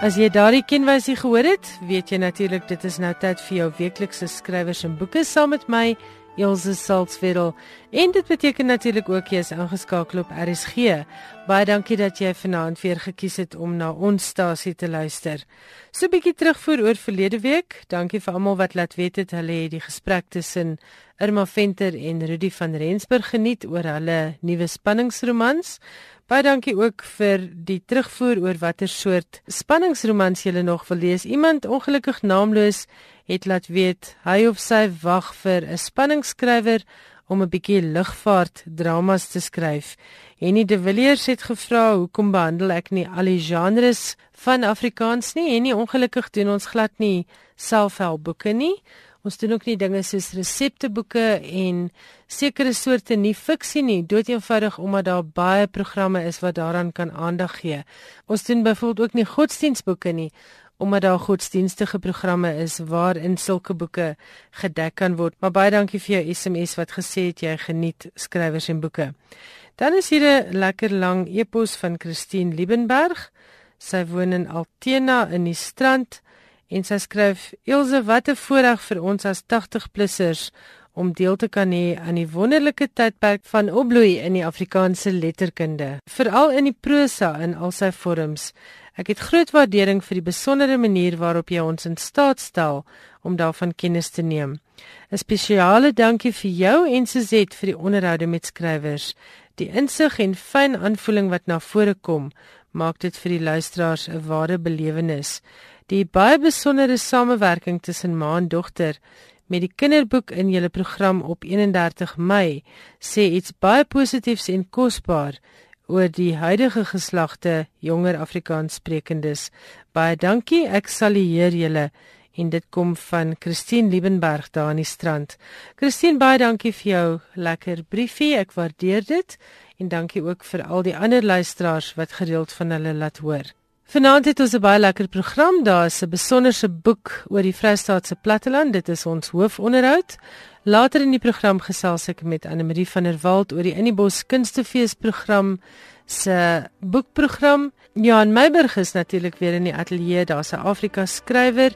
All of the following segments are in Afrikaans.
As jy daardie kenwysie gehoor het, weet jy natuurlik dit is nou tyd vir jou weeklikse skrywers en boeke saam met my Elsje Salzwedel. En dit beteken natuurlik ook jy is ingeskakel op RSG. Baie dankie dat jy vanaand weer gekies het om na ons stasie te luister. So 'n bietjie terugvoer oor verlede week. Dankie vir almal wat laat weet het hulle het die gesprek tussen Irma Venter en Rudy van Rensburg geniet oor hulle nuwe spanningsromans. Baie dankie ook vir die terugvoer oor watter soort spanningsromans jy nog wil lees. Iemand ongelukkig naamloos het laat weet hy of sy wag vir 'n spanningsskrywer om 'n bietjie lugvaart dramas te skryf. Henny de Villiers het gevra hoekom behandel ek nie al die genres van Afrikaans nie? Henny ongelukkig doen ons glad nie selfhelpboeke nie. Ons doen ook nie dinge soos resepteboeke en sekere soorte nie fiksie nie, doeteenvoudig omdat daar baie programme is wat daaraan kan aandag gee. Ons doen byvoorbeeld ook nie godsdienstboeke nie omdat daar godsdienstige programme is waarin sulke boeke gedek kan word. Maar baie dankie vir jou SMS wat gesê het jy geniet skrywers en boeke. Dan is hier 'n lekker lang e-pos van Christine Liebenberg. Sy woon in Altena in die Strand. En sy skryf: "Ilse, wat 'n voorreg vir ons as 80-plussers om deel te kan hê aan die wonderlike tydperk van opbloei in die Afrikaanse letterkunde, veral in die prosa in al sy vorms. Ek het groot waardering vir die besondere manier waarop jy ons in staat stel om daarvan kennis te neem. 'n Spesiale dankie vir jou en Suzette vir die onderhoude met skrywers. Die insig en fyn aanvoeling wat na vore kom, maak dit vir die luisteraars 'n ware belewenis." Die baie besondere samewerking tussen ma en dogter met die kinderboek in julle program op 31 Mei sê iets baie positiefs en kosbaar oor die huidige geslagte jonger Afrikaanssprekendes. Baie dankie, ek salueer julle en dit kom van Christine Liebenberg daar aan die strand. Christine, baie dankie vir jou lekker briefie, ek waardeer dit en dankie ook vir al die ander luisteraars wat gereeld van hulle laat hoor. Vanaand het ons 'n baie lekker program. Daar is 'n besonderse boek oor die Vrystaatse platteland. Dit is ons hoofonderhoud. Later in die program gesels ek met Anne Marie van der Walt oor die Innibos Kunstefees program se boekprogram. Johan Meiburg is natuurlik weer in die ateljee. Daar's 'n Afrika skrywer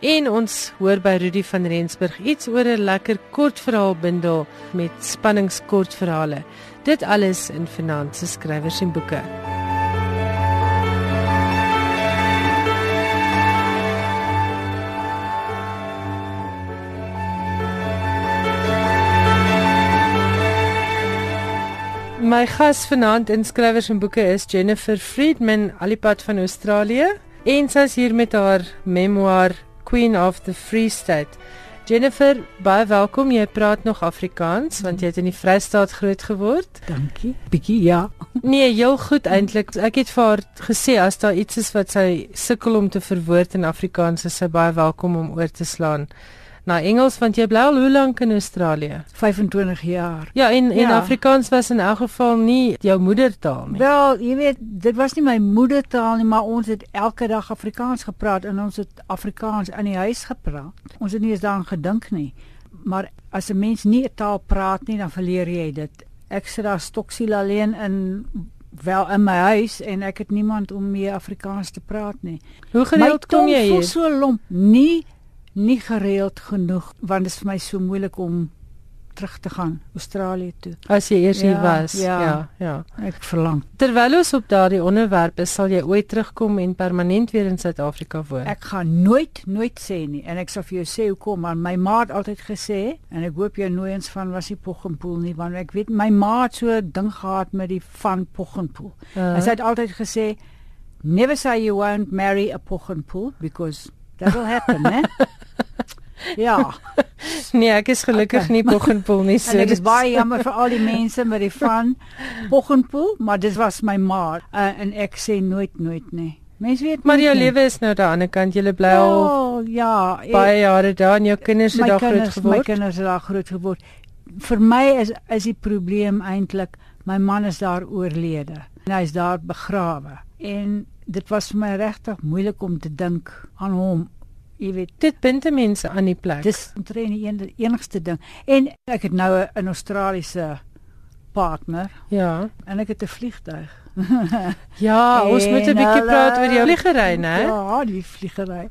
en ons hoor by Rudy van Rensburg iets oor 'n lekker kortverhaalbundel met spanningskortverhale. Dit alles in Finanse Skrywers en Boeke. My gas vanaand in skrywers en boeke is Jennifer Friedman, alipad van Australië, en sy is hier met haar memoir Queen of the Free State. Jennifer, baie welkom. Jy praat nog Afrikaans want jy het in die Vrystaat groot geword. Dankie. Bietjie ja. Nee, heel goed eintlik. Ek het vir haar gesê as daar iets is wat sy sukkel om te verwoord in Afrikaans, is sy baie welkom om oor te slaan na Engels want jy bly al hoe lank in Australië? 25 jaar. Ja, en en ja. Afrikaans was in elk geval nie jou moedertaal nie. Wel, jy weet, dit was nie my moedertaal nie, maar ons het elke dag Afrikaans gepraat en ons het Afrikaans in die huis gepraat. Ons het nie eens daaraan gedink nie. Maar as 'n mens nie 'n taal praat nie, dan verleer jy dit. Ek sit daar stoksiel alleen in wel in my huis en ek het niemand om mee Afrikaans te praat nie. Hoe gereeld kom jy hier? so lomp nie nie gereeld genoeg want dit is vir my so moeilik om terug te gaan Australië toe. As jy eers ja, hier was. Ja, ja, ja. Ek verlang. Terwyl ons op daardie onderwerp is, sal jy ooit terugkom en permanent weer in Suid-Afrika woon? Ek gaan nooit nooit sê nie en ek sal vir jou sê hoekom, maar my ma het altyd gesê en ek hoop jy nooit eens van was die Poggenpoel nie, want ek weet my ma het so ding gehad met die van Poggenpoel. Uh -huh. Sy het altyd gesê never say you won't marry a Poggenpoel because that will happen, né? Ja. nee, ek is gelukkig okay. nie Poggenpoel nie. So ek is baie jammer vir al die mense met die van Poggenpoel, maar dit was my ma uh, en ek sê nooit nooit nie. Mens weet maar jou lewe is nou aan die ander kant. Jy bly al oh, ja, baie jare daar en jou kinders het daar groot geword. My kinders het daar groot geword. Vir my is is die probleem eintlik my man is daar oorlede. En hy is daar begrawe. En dit was vir my regtig moeilik om te dink aan hom Jy weet, dit bind mense aan die plek. Dis omtrent die enigste ding. En ek het nou 'n Australiese partner Ja. en ek het 'n vliegtuig. Ja, ons En moet 'n bietjie praat oor jou vliegery, né? Ja, die vliegery.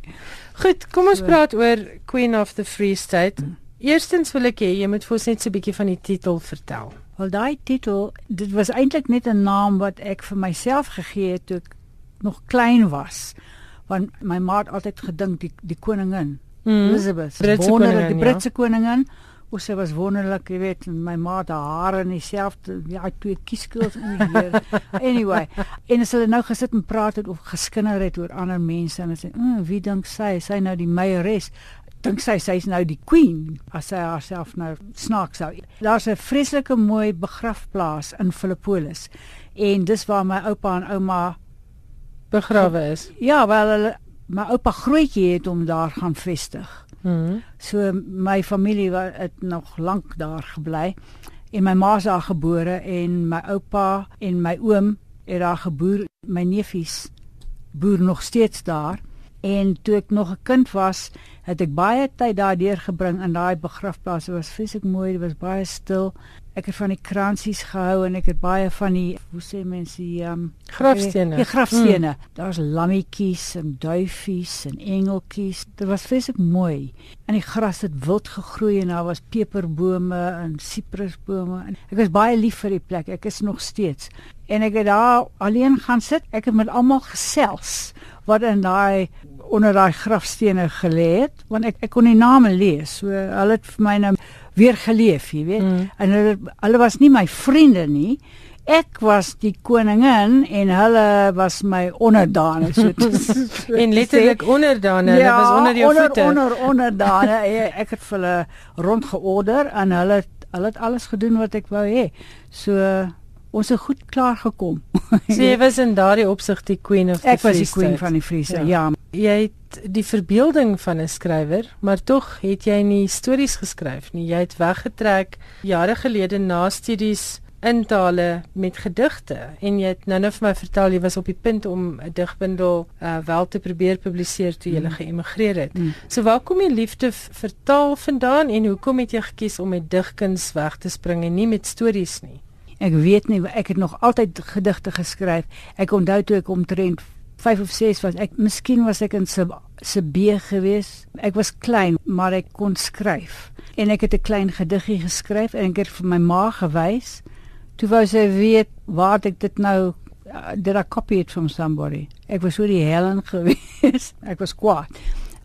Goed, kom ons So. praat oor Queen of the Free State. Eerstens wil ek hê jy moet vir ons net so 'n bietjie van die titel vertel. Wel daai titel, dit was eintlik net 'n naam wat ek vir myself gegee het toe ek nog klein was. Want my ma het altyd gedink die die koningin Mm. Elizabeth, Britse wonderlik, koningin, die ja. Britse koningin. O, sy was wonderlik, jy weet, my ma het haar hare in dieselfde ja, twee kieskels in die heer. Anyway, en as hulle nou gesit en praat het of geskinder het oor ander mense en hulle sê, "Mm, wie dink sy? Sy nou die meieres." Dink sy sy's nou die queen as sy haarself nou snaaks sou. Daar's 'n vreeslike mooi begrafplaas in Filippolis. En dis waar my oupa en ouma Begrawe is. ja, wel hulle my oupa grootjie het hom daar gaan vestig. Mm. So my familie het nog lank daar gebly en my ma is daar gebore en my oupa en my oom het daar geboer. My neefies boer nog steeds daar. En toe ek nog 'n kind was, het ek baie tyd daar deurgebring in daai begrafplaas. Dit was vreeslik mooi, dit was baie stil. Ek het van die kransies gehou en ek het baie van die hoe sê mense die um Grafstene. Die grafstene. Mm. Daar's lammetjies en duifies en engeltjies. Dit was vreeslik mooi. En die gras het wild gegroei en daar was peperbome en sitrusbome. En ek was baie lief vir die plek. Ek is nog steeds. En ek het daar alleen gaan sit. Ek het met almal gesels wat in daai onder daai grafstene gelê het, want ek ek kon die name lees. So hulle het vir my nou weer geleef, jy weet. Mm. En hulle hulle was nie my vriende nie. Ek was die koningin en hulle was my onderdane so. so En te letterlik sê. onderdaane, hulle was onder jou onder, voete. Onder onderdane. Eh, ek het vir hulle rondgeorder en hulle hulle het alles gedoen wat ek wou hê. So ons het goed klaar gekom. So jy was in daardie opsig die Queen of the ek was Free die queen State. van die Friese. Ja. Ja. ja. Jy het die verbeelding van 'n skrywer, maar tog het jy nie stories geskryf nie. Jy het weggetrek jare gelede na studies in tale met gedigte en jy het nou nou vir my vertel jy was op die punt om 'n digbundel uh, wel te probeer publiseer toe jy Mm. geëmigreer het. Mm. So waar kom die liefde vir taal vandaan en hoekom het jy gekies om met digkuns weg te spring en nie met stories nie? Ek weet nie, ek het nog altyd gedigte geskryf. Ek onthou toe ek omtrent 5 of 6 was. Ek miskien was ek in se se B gewees. Ek was klein, maar ek kon skryf. En ek het 'n klein gediggie geskryf en ek het vir my ma gewys. Toe wou sy weet waar ek dit nou uh, did I copy it from somebody. Ek was so die Helen gewees. ek was kwaad.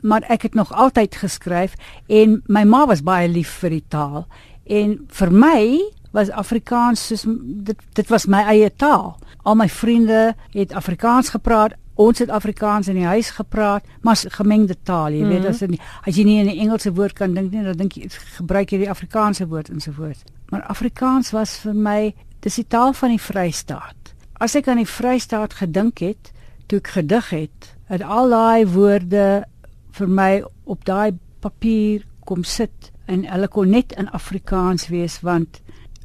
Maar ek het nog altyd geskryf en my ma was baie lief vir die taal. En vir my was Afrikaans soos dit dit was my eie taal. Al my vriende het Afrikaans gepraat. Ons het Afrikaans in die huis gepraat, maar gemengde taal, jy weet, Mhm. as jy nie- as jy nie in 'n Engelse woord kan dink nie, dan dink jy gebruik jy die Afrikaanse woord ensovoorts. Maar Afrikaans was vir my dis die taal van die Vrystaat. As ek aan die Vrystaat gedink het, toe ek gedig het, het al daai woorde vir my op daai papier kom sit en hulle kon net in Afrikaans wees want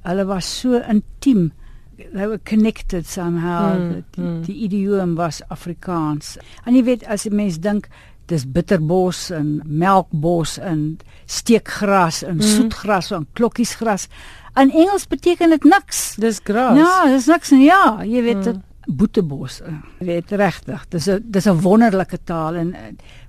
hulle was so intiem they were connected somehow Mm, die, mm. die idioom was Afrikaans en jy weet as 'n mens dink dis bitterbos en melkbos en steekgras en Mm. soetgras en klokkiesgras in Engels beteken dit niks Dis gras. ja dis niks en ja jy weet Mm. boetebos eh, jy weet regtig dis 'n dis 'n wonderlike taal en uh,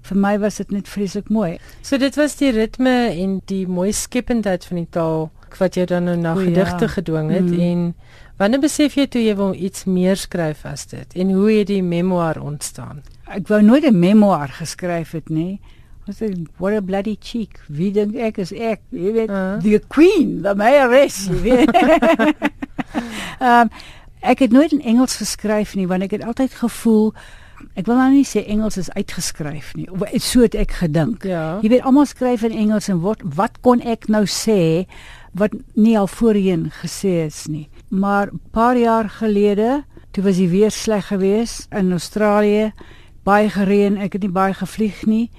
vir my was dit net vreeslik mooi So dit was die ritme en die mooi skependheid van die taal wat jou dan nou na O, ja. gedigte gedwing het Mm. en wanneer besef jy toe jy wil iets meer skryf as dit en hoe het die memoir ontstaan? ek wou nooit 'n memoir geskryf het nie was ek what a bloody cheek wie dink ek is ek jy weet Ah. the queen the mayoress jy weet um, ek het nooit in Engels geskryf nie want ek het altyd gevoel ek wil nou nie sê Engels is uitgeskryf nie of so het ek gedink Ja. Jy weet almal skryf in Engels en wat wat kon ek nou sê wat nie al voorheen gesê is nie. Maar 'n paar jaar gelede, toe was die weer sleg geweest in Australië, baie gereën, ek het nie baie gevlieg nie.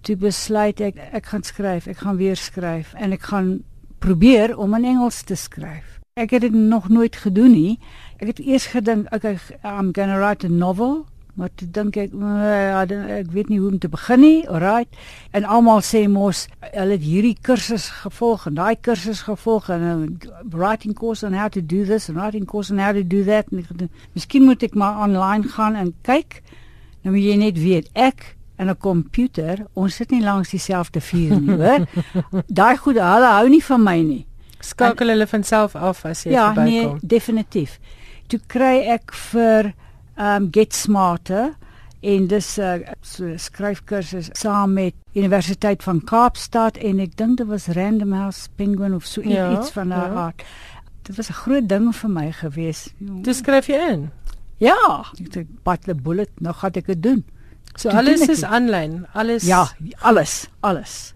Toe besluit ek ek gaan skryf, ek gaan weer skryf en ek gaan probeer om in Engels te skryf. Ek het dit nog nooit gedoen nie. Ek het eers gedink okay, I'm going to write a novel Maar toe dink ek, ja, ek weet nie hoe om te begin nie. Alright. En almal sê mos hulle het hierdie kursus gevolg en daai kursus gevolg en 'n writing course on how to do this and writing course on how to do that. En ek, miskien moet ek maar online gaan en kyk. Nou moet jy net weet, ek en 'n komputer, ons sit nie langs dieselfde vuur nie, hoor. Daai goed, hulle hou nie van my nie. Skakel hulle van self af as jy ja, verbykom. Ja, nee, definitief. Toe kry ek vir um Get Smarter en dis 'n uh, so skryfkursus saam met Universiteit van Kaapstad en ek dink dit was Random House Penguin of so ja, iets van daardie ja. aard. Dit was 'n groot ding vir my gewees. Dis skryf jy in. Ja, ek het Butler Bullet, nou gaan ek dit doen. So Toe alles is aanlyn, alles Ja, alles, alles.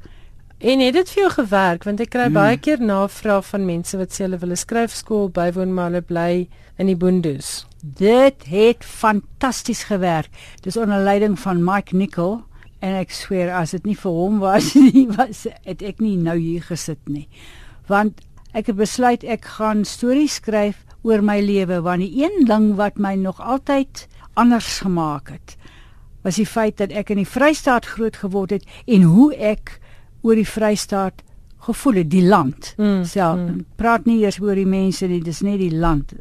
En het dit vir jou gewerk want ek kry hmm. baie keer navrae van mense wat sê hulle wil 'n skryfskool bywoon maar hulle bly in die boondoes. Dit het fantasties gewerk. Dis onder leiding van Mike Nicol en ek sweer as dit nie vir hom was nie, was het ek nie nou hier gesit nie. Want ek het besluit ek gaan stories skryf oor my lewe want die een ding wat my nog altyd anders gemaak het was die feit dat ek in die Vrystaat groot geword het en hoe ek oor die Vrystaat gevoel het die land mm, self mm. praat nie eers oor die mense nie dis net die land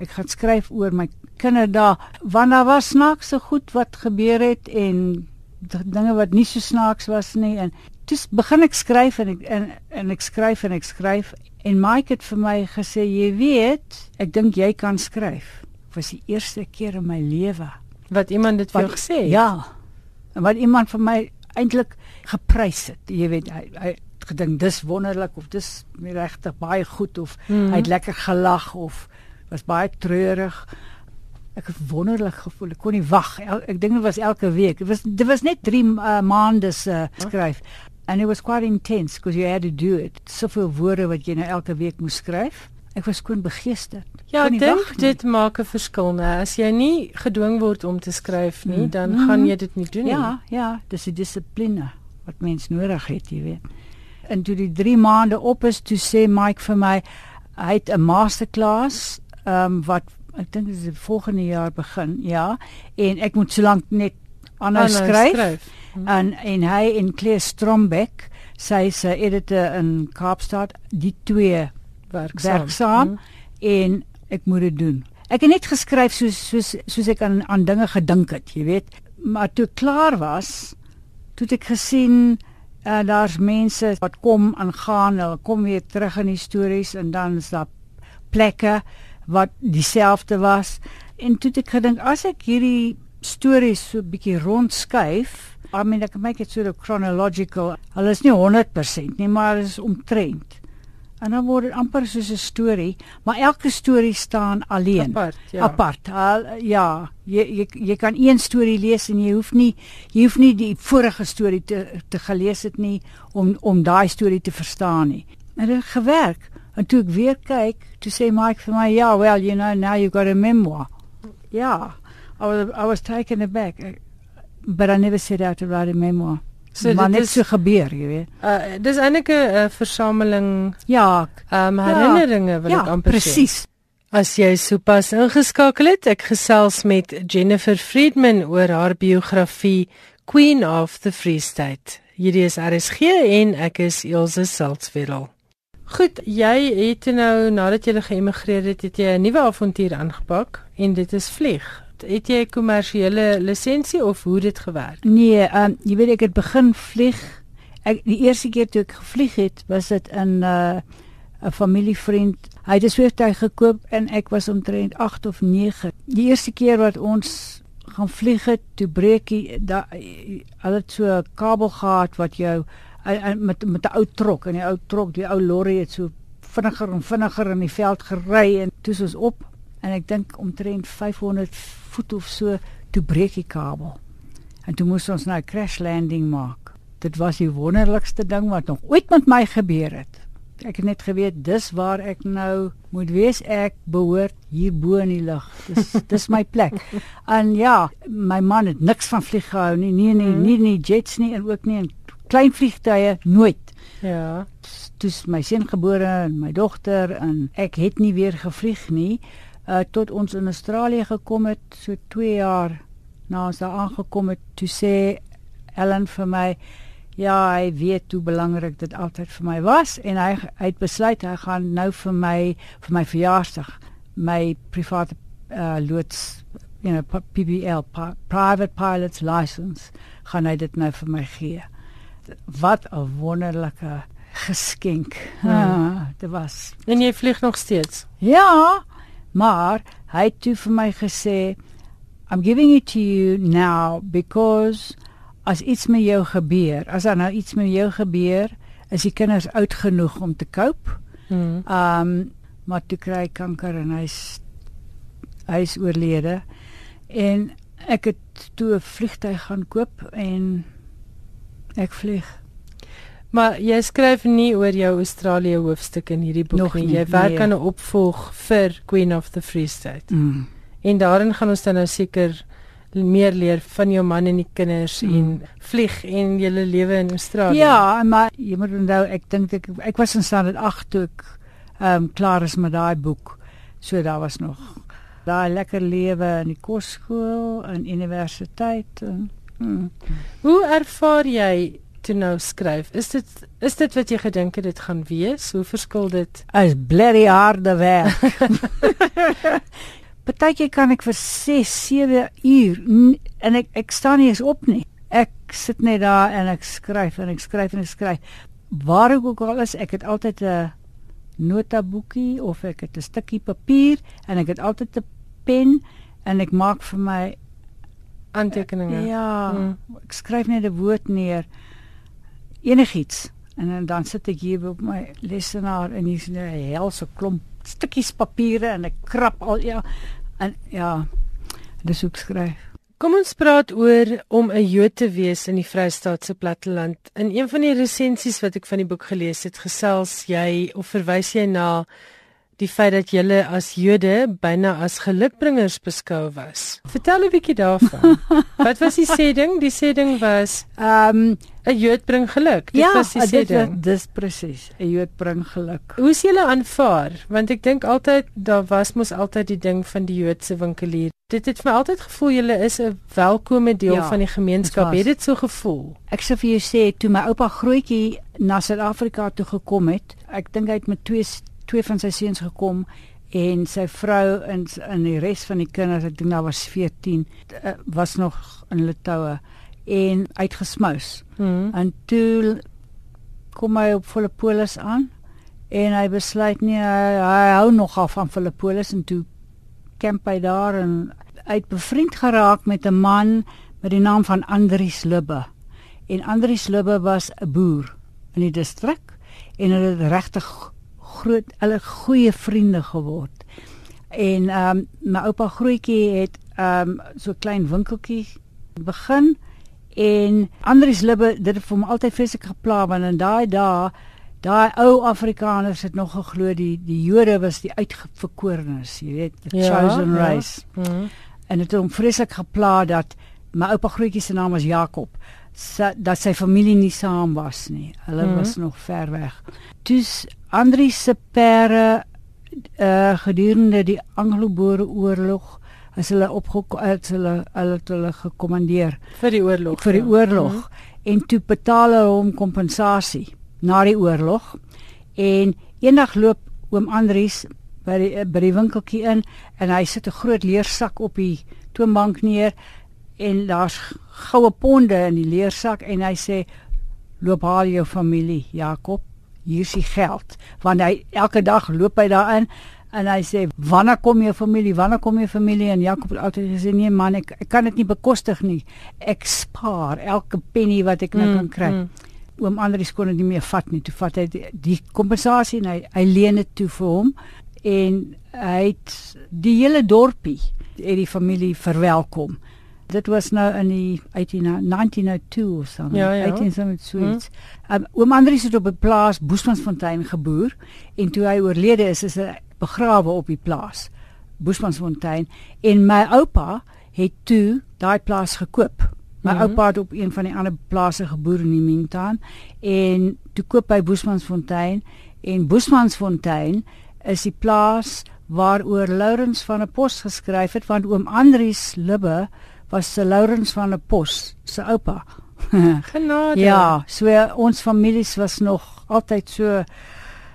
Ek gaan skryf oor my kinderdae want daar was snaaks so goed wat gebeur het en dinge wat nie so snaaks was nie en toe begin ek skryf en ek en, en ek skryf en ek skryf en Mike het vir my gesê jy weet ek dink jy kan skryf. Was die eerste keer in my lewe wat iemand dit vir jou gesê het? Ja. En wat iemand vir my eintlik geprys het. Jy weet hy, hy gedink dis wonderlik of dis regtig baie goed of mm -hmm. hy het lekker gelag of was baie treurig. Ek het wonderlik gevoel. Ek kon nie wag. Ek dink dit was elke week. Dit was dit was net 3 uh, maande se uh, skryf. And it was quite intense because you had to do it. Soveel woorde wat jy nou elke week moes skryf. Ek was skoon begeesterd. Ja, ek dink dit maak 'n verskil, né? As jy nie gedwing word om te skryf nie, mm. dan mm. gaan jy dit nie doen ja, nie. Ja, ja, dis 'n dissipline wat mens nodig het, jy weet. En toe die 3 maande op is, toe sê Mike vir my, hy het 'n masterclass ehm um, wat ek dink dis die volgende jaar begin, ja. En ek moet so lank net anders skryf. skryf. Hm. En en hy en Claire Strombeck, sy se editor in Kaapstad, die twee werksaam, werksaam hm. en ek moet dit doen. Ek het net geskryf soos soos soos ek aan aan dinge gedink het, jy weet. Maar toe klaar was, toe ek gesien en uh, daar's mense wat kom en gaan, hulle kom weer terug in die stories en dan is daar plekke wat dieselfde was. En toe ek gedink as ek hierdie stories so 'n bietjie rondskuif I mean ek maak dit sort of chronological. Hulle is nie 100% nie maar is omtrent. En dan word dit amper soos 'n storie maar elke storie staan alleen. Apart ja, apart. Al, ja jy, jy jy kan een storie lees en jy hoef nie jy hoef nie die vorige storie te te gelees het nie om om daai storie te verstaan nie. En dit het gewerk En toe ek weer kyk, toe sê Mike vir my, "Yeah, well, you know, now you've got a memoir." Yeah. I was I was taken aback. But I never set out to write a memoir. So maar net so gebeur, jy weet. Uh dis eintlik 'n uh, versameling ja, um herinneringe ja, wil ja, ek amper sê. Presies. As jy sopas ingeskakel het, ek gesels met Jennifer Friedman oor haar biografie Queen of the Free State. Hierdie is RSG en ek is Elsje Salzwetel. Goed, jy het nou nadat jy geëmigreer het, het jy 'n nuwe avontuur aangepak en dit is vlieg. Het jy 'n kommersiële lisensie of hoe dit gewerk? Nee, um, jy weet ek het begin vlieg. Ek die eerste keer toe ek gevlieg het, was dit in 'n uh, 'n familievriend. Hy het 'n vliegtuig gekoop en ek was omtrent 8 of 9. Die eerste keer wat ons gaan vlieg het, toe breek hy daai al het so 'n kabel gehad wat jou met met 'n ou trok en die ou trok, die ou lorry het so vinniger en vinniger in die veld gery en toe is op en ek dink omtrent 500 voet of so toe breek die kabel. En toe moes ons nou 'n crash landing maak. Dit was die wonderlikste ding wat nog ooit met my gebeur het. Ek het net geweet dis waar ek nou moet wees. Ek behoort hier bo in die lug. Dis dis my plek. En ja, my man het niks van vlieg gehou nie. Nee nee, nie nie jets nie en ook nie in klein vliegtye nooit. Ja. Dis my seun gebore en my dogter en ek het nie weer gevlieg nie uh tot ons in Australië gekom het so 2 jaar nou ons daar aangekom het, toe sê Ellen vir my ja, hy weet hoe belangrik dit altyd vir my was en hy hy het besluit hy gaan nou vir my vir my verjaarsdag my private uh, loods you know PPL private pilot's license gaan hy dit nou vir my gee. Wat 'n wonderlike geskenk. Hmm. Ah, dit was. En jy vlieg nog steeds? Ja, maar hy het toe vir my gesê I'm giving it to you now because as iets met jou gebeur, as daar nou iets met jou gebeur, is die kinders oud genoeg om te cope. Hmm. Um maar toe kry hy kanker en hy's hy's oorlede. En ek het toe 'n vliegtyg gaan koop en ek vlieg. Maar jy skryf nie oor jou Australië hoofstuk in hierdie boek nie. Jy werk nee. aan 'n opvolg vir Queen of the Free State. Mm. En daarin gaan ons dan nou seker meer leer van jou man en die kinders mm. en vlieg en julle lewe in Australië. Ja, maar jy moet onthou ek dink ek ek was in standaard 8 toe ek ehm um, klaar is met daai boek. So daar was nog daai lekker lewe in die kosskool en universiteit en hmm. hoe ervaar jy toe nou skryf? Is dit is dit wat jy gedink het dit gaan wees? Hoe verskil dit? As blerry harde werk. Partyke kan ek vir 6 7 uur en ek ek staan nie eens op nie. Ek sit net daar en ek skryf en ek skryf en ek skryf. Waar ek ook al is ek het altyd 'n notaboekie of ek het 'n stukkie papier en ek het altyd 'n pen en ek maak vir my aantekeninge. Ja, hmm. ek skryf net 'n woord neer. Enigiets en dan sit ek hier op my lesenaar en hier's 'n helse klomp stukkies papiere en ek krap al ja en ja, dis hoe ek skryf. Kom ons praat oor om 'n Jood te wees in die Vrystaat se platteland. In een van die resensies wat ek van die boek gelees het, gesels jy of verwys jy na die feit dat julle as Jode byna as gelukbringers beskou was. Vertel 'n bietjie daarvan. Wat was die sê ding? Die sê ding was ehm um, 'n Jood bring geluk. Dit ja, was die sê ding. Ja, dis presies. 'n Jood bring geluk. Hoe is julle aanvaar? Want ek dink altyd daar was mos altyd die ding van die Joodse winkelier. Dit het vir altyd gevoel julle is 'n welkome deel ja, van die gemeenskap. Het dit so gevoel? Ek sê vir jou sê toe my oupa grootjie na Suid-Afrika toe gekom het, ek dink hy het met twee twee van sy seuns gekom en sy vrou en en die res van die kinders, ek dink daar was 14, eh, was nog in toue en uitgesmous. Mm. En toe kom hy op Filippolis aan en hy besluit nie hy, hy hou nog af van Filippolis en toe kamp hy daar en het bevriend geraak met 'n man met die naam van Andries Lubbe. En Andries Lubbe was 'n boer in die distrik en hulle het regtig groot hulle goeie vriende geword. En ehm um, my oupa grootjie het ehm um, so klein winkeltjie begin en Andries Libbe dit het vir hom altyd vreeslik gepla want in daai dae daai ou Afrikaners het nog geglo die die Jode was die uitverkorenes, jy weet, the ja, chosen ja. race. Ja. Mm. En dit het hom vreeslik gepla dat my oupa grootjie se naam was Jakob sa, dat sy familie nie saam was nie. Hulle mm -hmm. was nog ver weg. Dus Andri se pere uh, gedurende die Anglo-Boereoorlog as hulle opgekom hulle hulle hulle gekommandeer vir die oorlog vir die ja. oorlog mm -hmm. en toe betaal hulle hom kompensasie na die oorlog en eendag loop oom Andries by die by die winkeltjie in en hy sit 'n groot leersak op die toonbank neer en daar's goue ponde in die leersak en hy sê loop haal jou familie Jakob. Hier is die geld. Want hy elke dag loop hy daarin en hy sê wanneer kom jou familie? Wanneer kom jou familie? En Jakob het altyd gesê nee man ek, ek kan dit nie bekostig nie. Ek spaar elke penny wat ek nou mm, kan kry. mm. oom Andrius kon dit nie meer vat nie. Toe vat hy die, die kompensasie en hy hy leen dit toe vir hom. En hy het die hele dorpie het die familie verwelkom Dit was nou in die 18, 1902 of so. Ja, ja. 18 something sweet. Hm. Um, oom Andries het op 'n plaas Boesmansfontein geboer en toe hy oorlede is, is hy begrawe op die plaas Boesmansfontein en my oupa het toe daai plaas gekoop. My mm -hmm. oupa het op een van die ander plase geboer in die Mintaan en toe koop hy Boesmansfontein en Boesmansfontein is die plaas waaroor Lourens van 'n pos geskryf het want oom Andries Libbe was se Lourens van der Pos se oupa. Genade. ja, so ons families was nog altyd so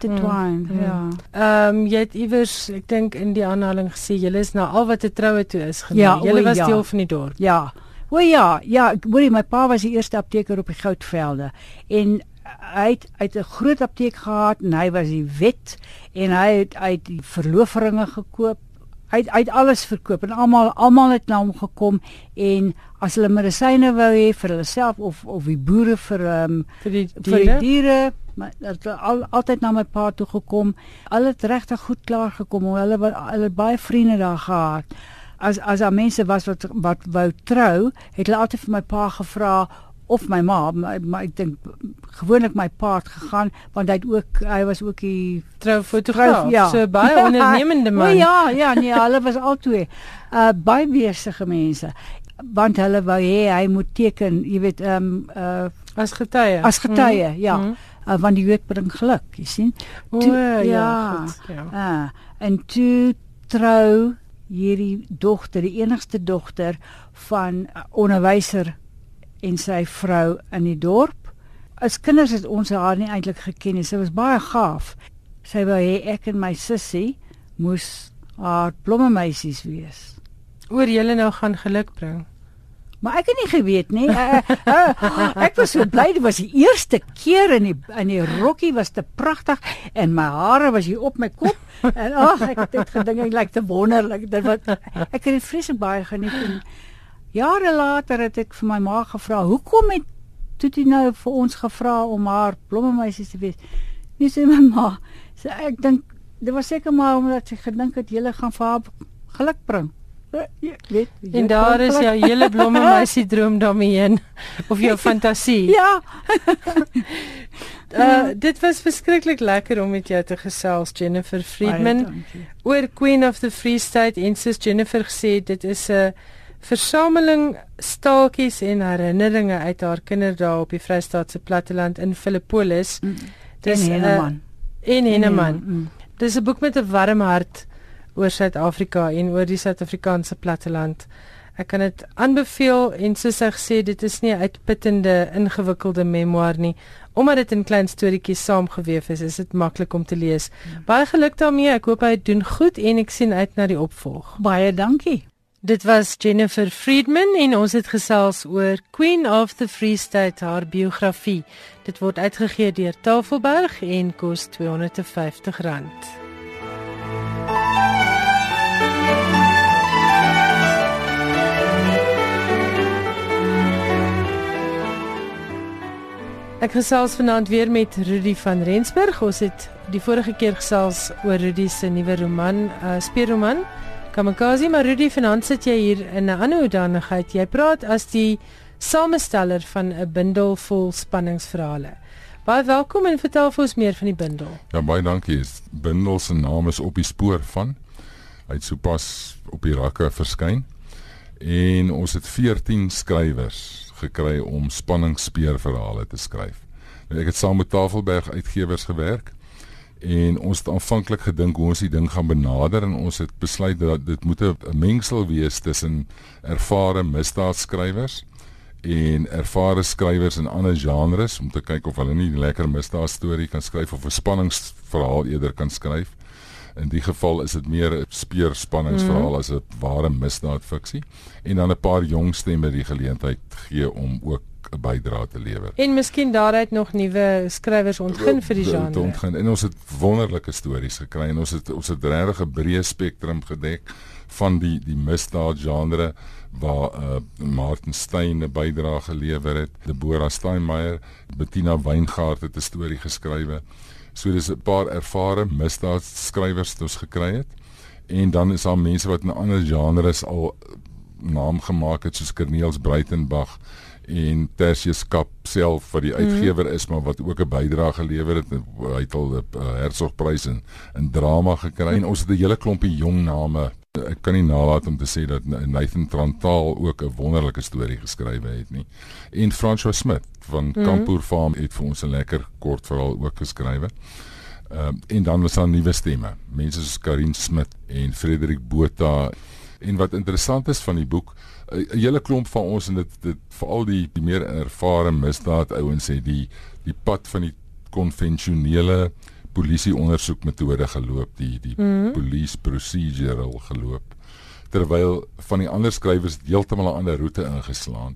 intertwined. Mm, ja. Ehm um, jy het iewers ek dink in die aanhaling gesê julle is nou al wat 'n troue toe is genoem. Ja, julle was ja. deel van die dorp. Ja. O ja, ja, ek weet my pa was die eerste apteker op die Goudvelde en hy het uit 'n groot apteek gehad en hy was die wet en hy het uit die verloofringe gekoop. Hy het, hy het alles verkoop en almal almal het na hom gekom en as hulle medisyne wou hê vir hulle self of of die boere vir um, vir die diere, vir die diere maar het al altyd na my pa toe gekom. Hulle het regtig goed klaar gekom. Hulle hulle het baie vriende daar gehad. As as daar mense was wat wat wou trou, het hulle altyd vir my pa gevra of my ma, maar, maar ek dink gewoonlik my pa het gegaan want hy het ook hy was ook die troufotograaf, ja. so baie ondernemende man. ja, ja, nee, hulle was albei uh baie besige mense want hulle wou hê hy moet teken, jy weet, ehm um, uh as getuie. As getuie, mm -hmm. ja. Mm -hmm uh, want die huwelijk bring geluk, jy sien. O ja, ja. Goed, ja. Uh, en toe trou hierdie dogter, die enigste dogter van uh, onderwyser en sy vrou in die dorp. As kinders het ons haar nie eintlik geken nie. Sy was baie gaaf. Sy wou hê ek en my sussie moes haar blommemeisies wees. Oor julle nou gaan geluk bring. Maar ek het nie geweet nie. Uh, uh, ek was so bly dit was die eerste keer in die in die rokkie was te pragtig en my hare was hier op my kop en ag ek het dit gedink ek lyk te wonderlik. Dit wat ek het dit vreeslik baie geniet en jare later het ek vir my ma gevra, "Hoekom het toe jy nou vir ons gevra om haar blommemeisies te wees?" Nie sê my ma, sê ek dink dit was seker maar omdat sy gedink het jy gaan vir haar geluk bring. Ja, weet, en daar is jou hele blomme meisie droom daarmee heen of jou fantasie. Ja. uh dit was verskriklik lekker om met jou te gesels Jennifer Friedman oor Queen of the Free State en sis Jennifer gesê dit is 'n versameling staaltjies en herinneringe uit haar kinderdae op die Vrystaatse platteland in Philippolis. Mm. Dis 'n Henneman. In Henneman. Mm. Dis 'n boek met 'n warm hart oor Suid-Afrika en oor die Suid-Afrikaanse platteland. Ek kan dit aanbeveel en soos ek sê dit is nie 'n uitputtende ingewikkelde memoir nie omdat dit in klein storieetjies saamgeweef is is dit maklik om te lees. Hmm. Baie geluk daarmee. Ek hoop hy doen goed en ek sien uit na die opvolg. Baie dankie. Dit was Jennifer Friedman en ons het gesels oor Queen of the Free State haar biografie. Dit word uitgegee deur Tafelberg en kos R250. Ek gesels vanaand weer met Rudy van Rensburg. Ons het die vorige keer gesels oor Rudy se nuwe roman, uh speurroman Kamikaze, maar Rudy vanaand sit jy hier in 'n ander hoedanigheid. Jy praat as die samesteller van 'n bundel vol spanningsverhale. Baie welkom en vertel vir ons meer van die bundel. Ja, baie dankie. Bundel se naam is Op die spoor van. Hy het sopas op die rakke verskyn. En ons het 14 skrywers gekry om spanningsspeurverhale te skryf. Nou, ek het saam met Tafelberg uitgewers gewerk en ons het aanvanklik gedink hoe ons die ding gaan benader en ons het besluit dat dit moet 'n mengsel wees tussen ervare misdaadskrywers en ervare skrywers in ander genres om te kyk of hulle nie 'n lekker misdaadstorie kan skryf of 'n spanningsverhaal eerder kan skryf. In die geval is dit meer 'n speurspanningsverhaal mm. as 'n ware misdaadfiksie en dan 'n paar jong stemme die geleentheid gee om ook 'n bydrae te lewer. En miskien daaruit nog nuwe skrywers ontgin vir die genre. Ontgin. En ons het wonderlike stories gekry en ons het ons het regtig 'n breë spektrum gedek van die die misdaad genre waar uh, Martin Stein 'n bydrae gelewer het, Deborah Steinmeier, Bettina Weingart het 'n storie geskrywe. So dis 'n paar ervare misdaadskrywers wat ons gekry het. En dan is daar mense wat in ander genres al naam gemaak het soos Corneels Breitenberg en Tertius Kap self wat die mhm. uitgewer is maar wat ook 'n bydrae gelewer het hy het al 'n Hertzogprys in in drama gekry en ons het 'n hele klompie jong name ek kan nie nalat om te sê dat Nathan Trantaal ook 'n wonderlike storie geskrywe het nie en François Smit van mm -hmm. Kampoer Farm het vir ons 'n lekker kort verhaal ook geskrywe. Ehm uh, en dan was daar nuwe stemme, mense soos Karin Smit en Frederik Botha En wat interessant is van die boek, 'n hele klomp van ons en dit dit veral die die meer ervare misdaad ouens het die die pad van die konvensionele polisie ondersoekmetode geloop, die die mm -hmm. police procedural geloop. Terwyl van die ander skrywers heeltemal 'n ander roete ingeslaan.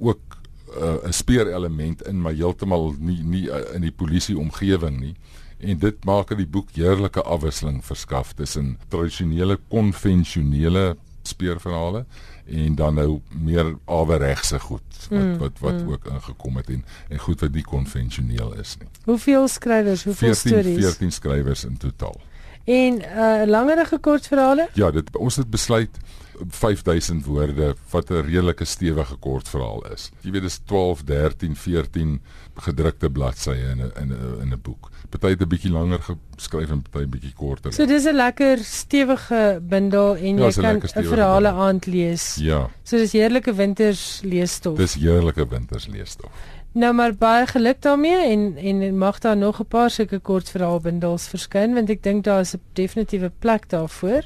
Ook uh, 'n speerelement in maar heeltemal nie nie uh, in die polisie omgewing nie en dit maak dat die boek heerlike afwisseling verskaf tussen tradisionele konvensionele speurverhale en dan nou meer aweregse goed wat mm, wat wat mm. ook ingekom het en en goed wat nie konvensioneel is nie. Hoeveel skrywers, hoeveel 14, stories? 14 skrywers in totaal. En uh langerige kortverhale? Ja, dit ons het besluit 5000 woorde wat 'n redelike stewige kortverhaal is. Jy weet dis 12, 13, 14 gedrukte bladsye in 'n in 'n in 'n boek. Party het 'n bietjie langer geskryf en party bietjie korter. So dis 'n lekker stewige bundel en ja, jy kan 'n verhale aand lees. Ja. So dis heerlike winters leesstof. Dis heerlike winters leesstof. Nou maar baie geluk daarmee en en mag daar nog 'n paar sulke kortverhaalbundels verskyn want ek dink daar is 'n definitiewe plek daarvoor.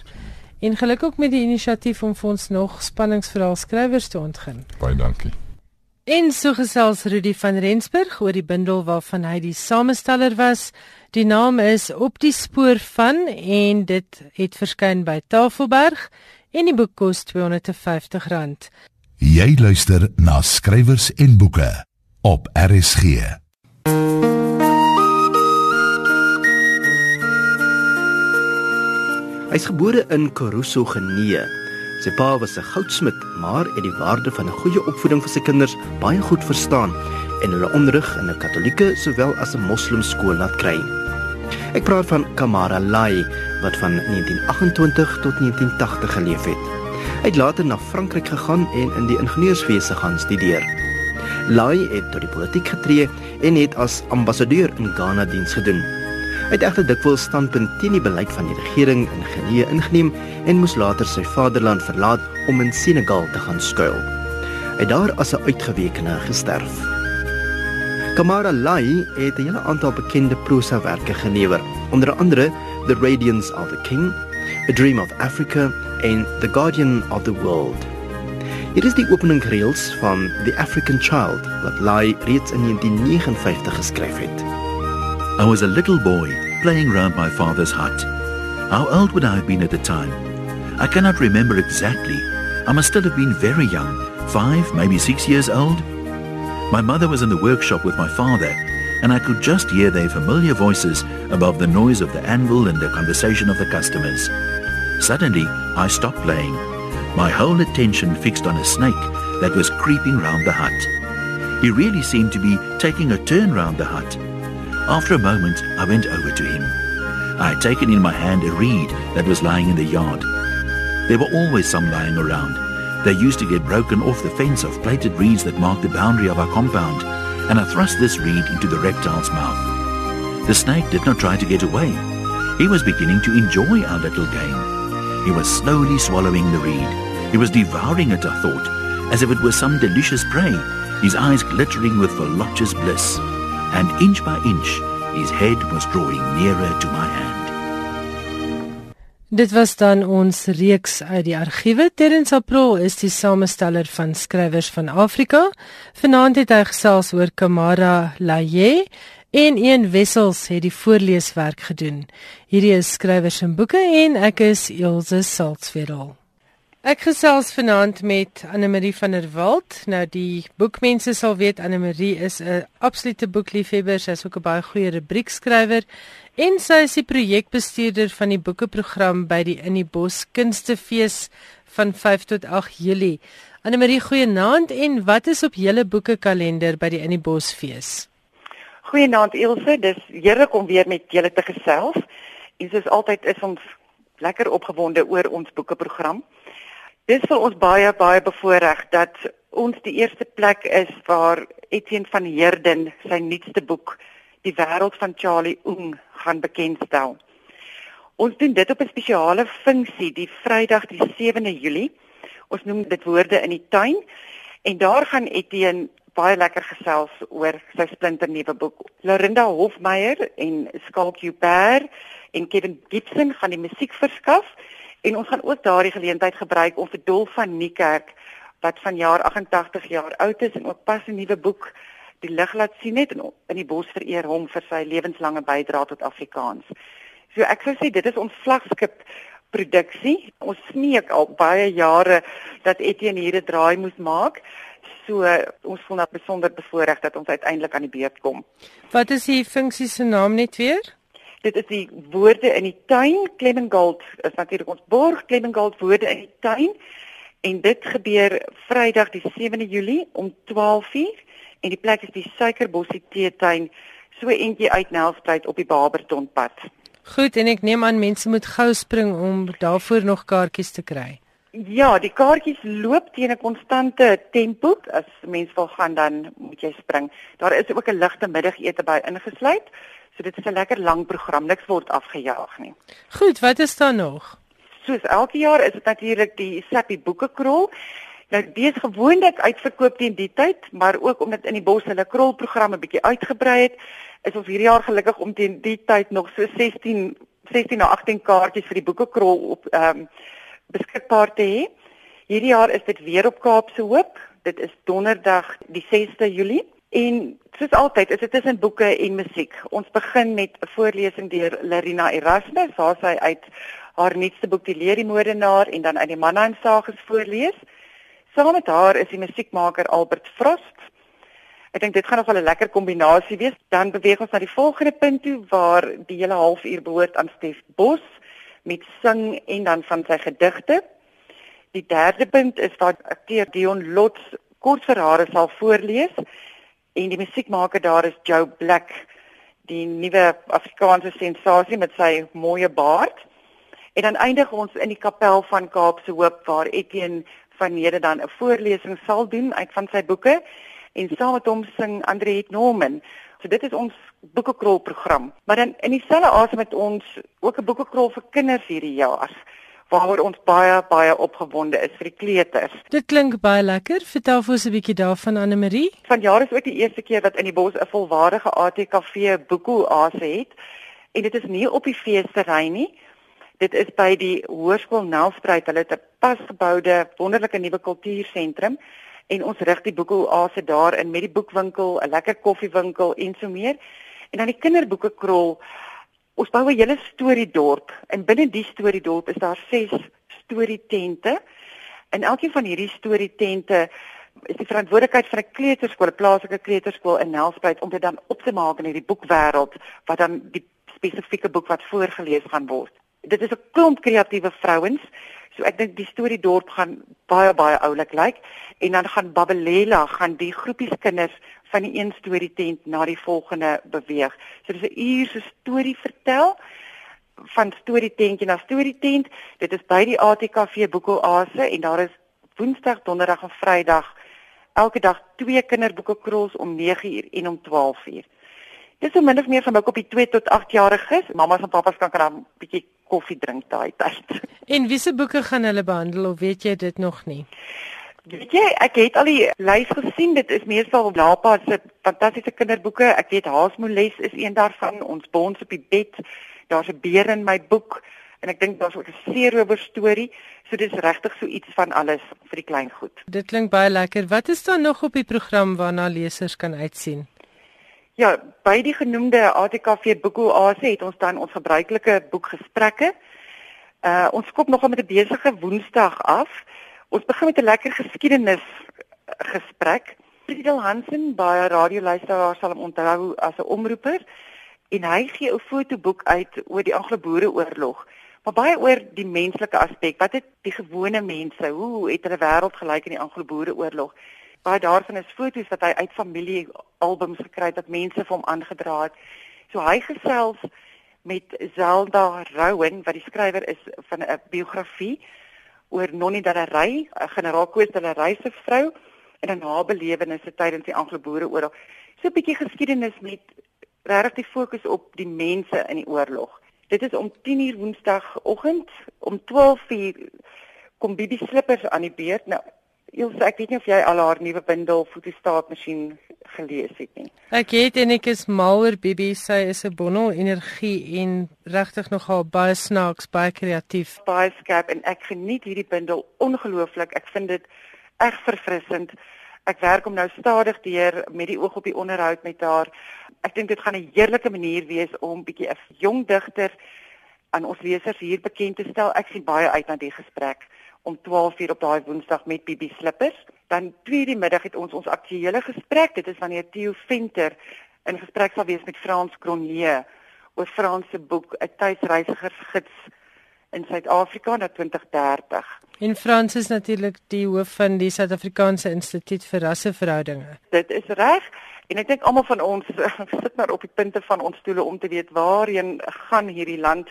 En geluk ook met die inisiatief om vir ons nog spanningsverhaal skrywers te ontgin. Baie dankie. En so gesels Rudy van Rensburg oor die bundel waarvan hy die samesteller was. Die naam is Op die spoor van en dit het verskyn by Tafelberg en die boek kos R250. Jy luister na skrywers en boeke op RSG. Hy's gebore in Karuso Genee Sy pa was 'n goudsmid, maar het die waarde van 'n goeie opvoeding vir sy kinders baie goed verstaan en hulle onderrig in 'n Katolieke sowel as 'n Moslem skool laat kry. Ek praat van Kamara Lai wat van 1928 tot 1980 geleef het. Hy het later na Frankryk gegaan en in die ingenieurswese gaan studeer. Lai het tot die politiek getree en het as ambassadeur in Ghana diens gedoen. Het egter dikwels standpunt teen die beleid van die regering in Genee ingeneem en moes later sy vaderland verlaat om in Senegal te gaan skuil. Hy het daar as 'n uitgewekene gesterf. Kamara Lai het 'n hele aantal bekende prosawerke gelewer, onder andere The Radiance of the King, A Dream of Africa en The Guardian of the World. Hier is die openingreels van The African Child wat Lai reeds in 1959 geskryf het. I was a little boy playing round my father's hut. How old would I have been at the time? I cannot remember exactly. I must still have been very young, five, maybe six years old. My mother was in the workshop with my father, and I could just hear their familiar voices above the noise of the anvil and the conversation of the customers. Suddenly, I stopped playing, my whole attention fixed on a snake that was creeping round the hut. He really seemed to be taking a turn round the hut. After a moment, I went over to him. I had taken in my hand a reed that was lying in the yard. There were always some lying around. They used to get broken off the fence of plated reeds that marked the boundary of our compound, and I thrust this reed into the reptile's mouth. The snake did not try to get away. He was beginning to enjoy our little game. He was slowly swallowing the reed. He was devouring it, I thought, as if it were some delicious prey, his eyes glittering with voluptuous bliss. And inch by inch his head was drawing nearer to my hand. Dit was dan ons reeks uit die argiewe. Terrens April is die samesteller van skrywers van Afrika. Vanaand het hy gesels oor Kamara Laye en een wessels het die voorleeswerk gedoen. Hierdie is skrywers en boeke en ek is Elsje Salzwetel. Ek gesels vanaand met Anne Marie van der Walt. Nou die boekmense sal weet Anne Marie is 'n absolute boekliefhebber. Sy is ook 'n baie goeie rubriekskrywer en sy is die projekbestuurder van die boekeprogram by die In die Bos Kunstefees van 5 tot 8 Julie. Anne Marie, goeienaand en wat is op julle boekekalender by die In die Bos fees? Goeienaand Ilse, dis heerlik om weer met julle te gesels. En soos altyd is ons lekker opgewonde oor ons boekeprogram. Dis vir ons baie baie bevoordeel dat ons die eerste plek is waar Etienne van Heerden sy nuutste boek Die wêreld van Charlie Oeng gaan bekendstel. Ons doen dit op 'n spesiale funksie die Vrydag die 7de Julie. Ons noem dit woorde in die tuin en daar gaan Etienne baie lekker gesels oor sy splinternuwe boek. Lorinda Hofmeyer en Skalk Huber en Kevin Gibson gaan die musiek verskaf En ons gaan ook daardie geleentheid gebruik om vir Dolf van Niekerk wat vanjaar 88 jaar oud is en ook pas 'n nuwe boek die lig laat sien het en in die bos vereer hom vir sy lewenslange bydrae tot Afrikaans. So ek sou sê dit is ons vlaggenskap produksie. Ons smeek al baie jare dat Etienne hier 'n draai moet maak. So ons voel nou besonder bevoordeel dat ons uiteindelik aan die beurt kom. Wat is die funksie se naam net weer? Dit is die woorde in die tuin. Clemengold is natuurlik ons borg Clemengold woorde in die tuin. En dit gebeur Vrydag die 7de Julie om 12:00 en die plek is die Suikerbossie Teetuin so eentjie uit Nelspruit op die Barbertonpad. Goed en ek neem aan mense moet gou spring om daarvoor nog kaartjies te kry. Ja, die kaartjies loop teen 'n konstante tempo. As mense wil gaan dan moet jy spring. Daar is ook 'n ligte middagete by ingesluit. So dit is 'n lekker lang program, niks word afgejaag nie. Goed, wat is daar nog? Soos elke jaar is dit natuurlik die Sappie boekekrol. Nou dis gewoonlik uitverkoop teen die tyd, maar ook omdat in die bos hulle krolprogram 'n bietjie uitgebrei het, is ons hierdie jaar gelukkig om teen die tyd nog so 16 16 na 18 kaartjies vir die boekekrol op ehm um, beskikbaar te hê. Hierdie jaar is dit weer op Kaapse Hoop. Dit is donderdag die 6de Julie en soos altyd is dit tussen boeke en musiek. Ons begin met 'n voorlesing deur Larina Erasmus, waar sy uit haar nuutste boek Die Leer die Moordenaar en dan uit die Mannheim Sagas voorlees. Saam met haar is die musiekmaker Albert Frost. Ek dink dit gaan nogal 'n lekker kombinasie wees. Dan beweeg ons na die volgende punt toe waar die hele halfuur behoort aan Stef Bos met sing en dan van sy gedigte. Die derde punt is waar akteur Dion Lots kortverhale sal voorlees en die musiekmaker daar is Joe Black, die nuwe Afrikaanse sensasie met sy mooi baard. En dan eindig ons in die kapel van Kaapse Hoop waar Etienne van Nede dan 'n voorlesing sal doen uit van sy boeke en saam met hom sing Andre Norman. So dit is ons boekekrol program. Maar dan in dieselfde asem met ons ook 'n boekekrol vir kinders hierdie jaar waaroor ons baie baie opgewonde is vir die kleuters. Dit klink baie lekker. Vertel vir ons 'n bietjie daarvan Anne Marie. Vanjaar is ook die eerste keer wat in die bos 'n volwaardige ATKV boekoase het en dit is nie op die feesterrein nie. Dit is by die Hoërskool Nelspruit. Hulle het 'n pasgeboude wonderlike nuwe kultuursentrum en ons rig die boekoase daar in met die boekwinkel, 'n lekker koffiewinkel en so meer. En dan die kinderboeke krol. Ons bou 'n hele storiedorp en binne die storiedorp is daar 6 storietente. En elkeen van hierdie storietente is die verantwoordelikheid van 'n kleuterskool, 'n plaaslike kleuterskool in Nelspruit om dit dan op te maak in hierdie boekwêreld wat dan die spesifieke boek wat voorgeles gaan word dit is 'n klomp kreatiewe vrouens. So ek dink die storie dorp gaan baie baie oulik lyk en dan gaan Babelela gaan die groepies kinders van die een storie tent na die volgende beweeg. So dis 'n uur se storie vertel van storie tentjie na storie tent. Dit is by die ATKV Boekoase en daar is Woensdag, Donderdag en Vrydag elke dag twee kinderboeke krols om 9uur en om 12uur. Dis so min of meer van boek op die 2 tot 8 jariges. Mamas en papas kan kan 'n bietjie koffie drink daai tyd. En wiese boeke gaan hulle behandel of weet jy dit nog nie? Weet jy, ek het al die lys gesien. Dit is meestal op Lapa se fantastiese kinderboeke. Ek weet Haasmoles is een daarvan. Ons bons op die bed. Daar's 'n beer in my boek en ek dink daar's ook 'n seerower storie. So dis regtig so iets van alles vir die klein goed. Dit klink baie lekker. Wat is daar nog op die program waarna lesers kan uitsien? Ja, by die genoemde ATKV boekoase het ons dan ons gebruikelike boekgesprekke. Uh ons skop nogal met 'n besige Woensdag af. Ons begin met 'n lekker geskiedenis gesprek. Friedel Hansen, baie radioluisteraars sal hom onthou as 'n omroeper en hy gee 'n fotoboek uit oor die Anglo-Boereoorlog. Maar baie oor die menslike aspek. Wat het die gewone mense, hoe het hulle wêreld gelyk in die Anglo-Boereoorlog? baie daarvan is foto's wat hy uit familie albums gekry het wat mense vir hom aangedra het. So hy gesels met Zelda Rowan wat die skrywer is van 'n biografie oor Nonnie Dallery, 'n generaal Koos Dallery se vrou en 'n nabelewennisse tydens die Anglo-Boereoorlog. So 'n bietjie geskiedenis met regtig die fokus op die mense in die oorlog. Dit is om 10:00 Woensdagoggend om 12:00 kom Bibi Slippers aan die beurt. Nou Ilse, ek weet nie of jy al haar nuwe bundel fotostaatmasjien gelees het nie. Ek het en ek is mal oor Bibi. Sy is 'n bondel energie en regtig nogal baie snaaks, baie kreatief. Baie skerp en ek geniet hierdie bundel ongelooflik. Ek vind dit reg verfrissend. Ek werk om nou stadig deur met die oog op die onderhoud met haar. Ek dink dit gaan 'n heerlike manier wees om bietjie 'n jong digter aan ons lesers hier bekend te stel. Ek sien baie uit na die gesprek om 12:00 op daai Woensdag met Bibi Slippers. Dan 2:00 die middag het ons ons aktuele gesprek. Dit is wanneer Theo Venter in gesprek sal wees met Frans Cronje oor Frans se boek 'n tuisreisigersgids in Suid-Afrika na 2030. En Frans is natuurlik die hoof van die Suid-Afrikaanse Instituut vir Rasseverhoudinge. Dit is reg. En ek dink almal van ons sit maar op die punte van ons stoele om te weet waarheen gaan hierdie land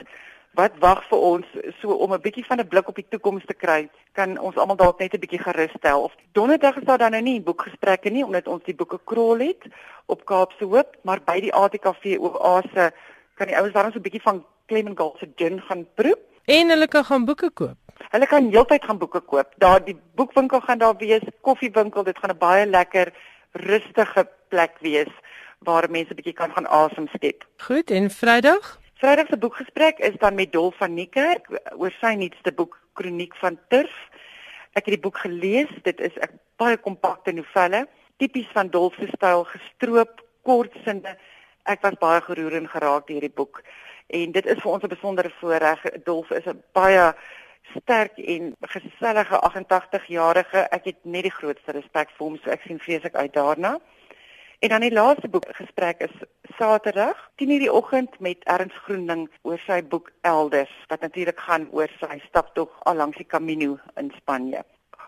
wat wag vir ons so om 'n bietjie van 'n blik op die toekoms te kry kan ons almal dalk net 'n bietjie gerus stel. Of donderdag is daar dan nou nie boekgesprekke nie omdat ons die boeke krol het op Kaapse Hoop maar by die ATKV Oase kan die ouens daarom so 'n bietjie van Clement Gold se gin gaan proe. En hulle kan gaan boeke koop? Hulle kan heeltyd gaan boeke koop. Daar die boekwinkel gaan daar wees koffiewinkel dit gaan 'n baie lekker rustige plek wees waar mense bietjie kan gaan asem skep. Goed en Vrydag Vrydag se boekgesprek is dan met Dol van Niekerk oor sy nuutste boek Kroniek van Turf. Ek het die boek gelees. Dit is 'n baie kompakte novelle, tipies van Dol se styl, gestroop, kort sinne. Ek was baie geroer en geraak deur die boek. En dit is vir ons 'n besondere voorreg. Dolf is 'n baie sterk en gesellige 88-jarige. Ek het net die grootste respek vir hom, so ek sien vreeslik uit daarna. En dan die laaste boek gesprek is Saterdag 10:00 die oggend met Ernst Groening oor sy boek Elders wat natuurlik gaan oor sy staptog al langs die Camino in Spanje.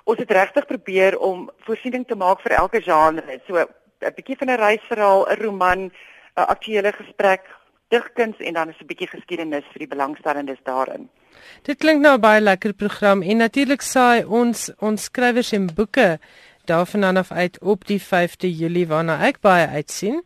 Ons het regtig probeer om voorsiening te maak vir elke genre. So 'n bietjie van 'n reisverhaal, 'n roman, 'n aktuele gesprek, digkuns en dan is 'n bietjie geskiedenis vir die belangstellendes daarin. Dit klink nou baie lekker program en natuurlik saai ons ons skrywers en boeke daarvan af uit op die 5de Julie waarna ek baie uitsien.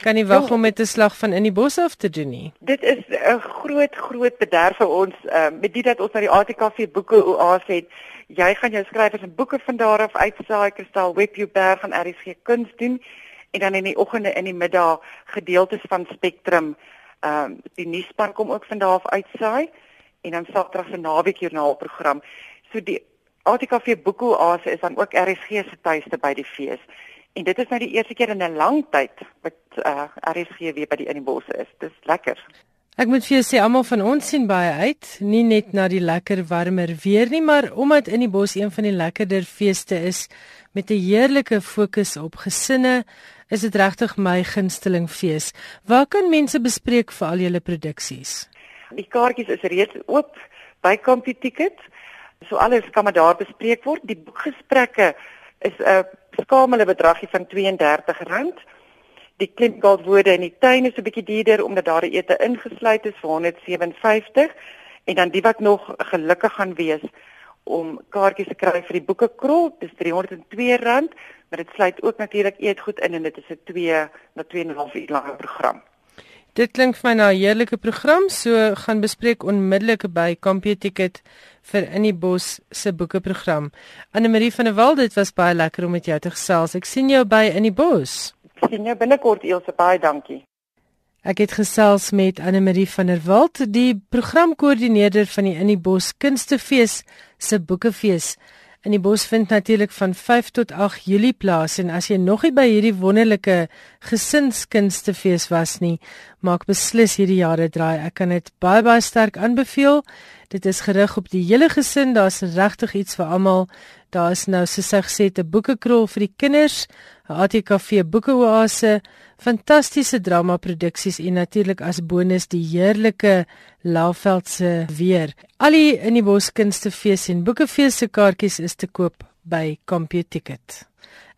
Kan nie wag om met 'n slag van in die bos af te doen nie. Dit is 'n groot groot bederf vir ons uh, met dit dat ons na die ATKV boeke oas het. Jy gaan jou skrywers en boeke van daar af uitsaai, Kristal Webberg van RSG Kuns doen en dan in die oggende in die middag gedeeltes van Spectrum. Ehm um, die nuusspan kom ook van daar af uitsaai en dan Saterdag se naweekjoernaal program. So die ATKV Boekoase is dan ook RSG se tuiste by die fees. En dit is nou die eerste keer in 'n lang tyd wat uh, RSG weer by die in die bosse is. Dis lekker. Ek moet vir jou sê almal van ons sien baie uit, nie net na die lekker warmer weer nie, maar omdat in die bos een van die lekkerder feeste is met 'n heerlike fokus op gesinne, is dit regtig my gunsteling fees. Waar kan mense bespreek vir al julle produksies? Die kaartjies is reeds oop by Kampie Ticket. So alles kan maar daar bespreek word. Die boekgesprekke is 'n skamele bedragie van R32. Die klinkgold woorde in die tuin is 'n bietjie duurder omdat daar ete ingesluit is vir 157 en dan die wat nog gelukkig gaan wees om kaartjies te kry vir die boekekrol, dis R302, maar dit sluit ook natuurlik eetgoed in en dit is 'n 2 na 2 en 'n half uur lange program. Dit klink vir my na 'n heerlike program, so gaan bespreek onmiddellik by Kampie Ticket vir In die Bos se boekeprogram. Anne Marie van der Walt, dit was baie lekker om met jou te gesels. Ek sien jou by In die Bos. Ek sien jou binnekort Elsje, baie dankie. Ek het gesels met Anne Marie van der Walt, die programkoördineerder van die In die Bos Kunstefees se boekefees. In die bos vind natuurlik van 5 tot 8 Julie plaas en as jy nog nie by hierdie wonderlike gesinskunstefees was nie, maak beslis hierdie jare draai. Ek kan dit baie baie sterk aanbeveel. Dit is gerig op die hele gesin. Daar's regtig iets vir almal. Daar is nou soos ek gesê 'n boekekrol vir die kinders, 'n ATKV boekeoase, fantastiese drama produksies en natuurlik as bonus die heerlike Laveld se weer. Al die in die boskunstefees en boekefees se kaartjies is te koop by CompuTicket.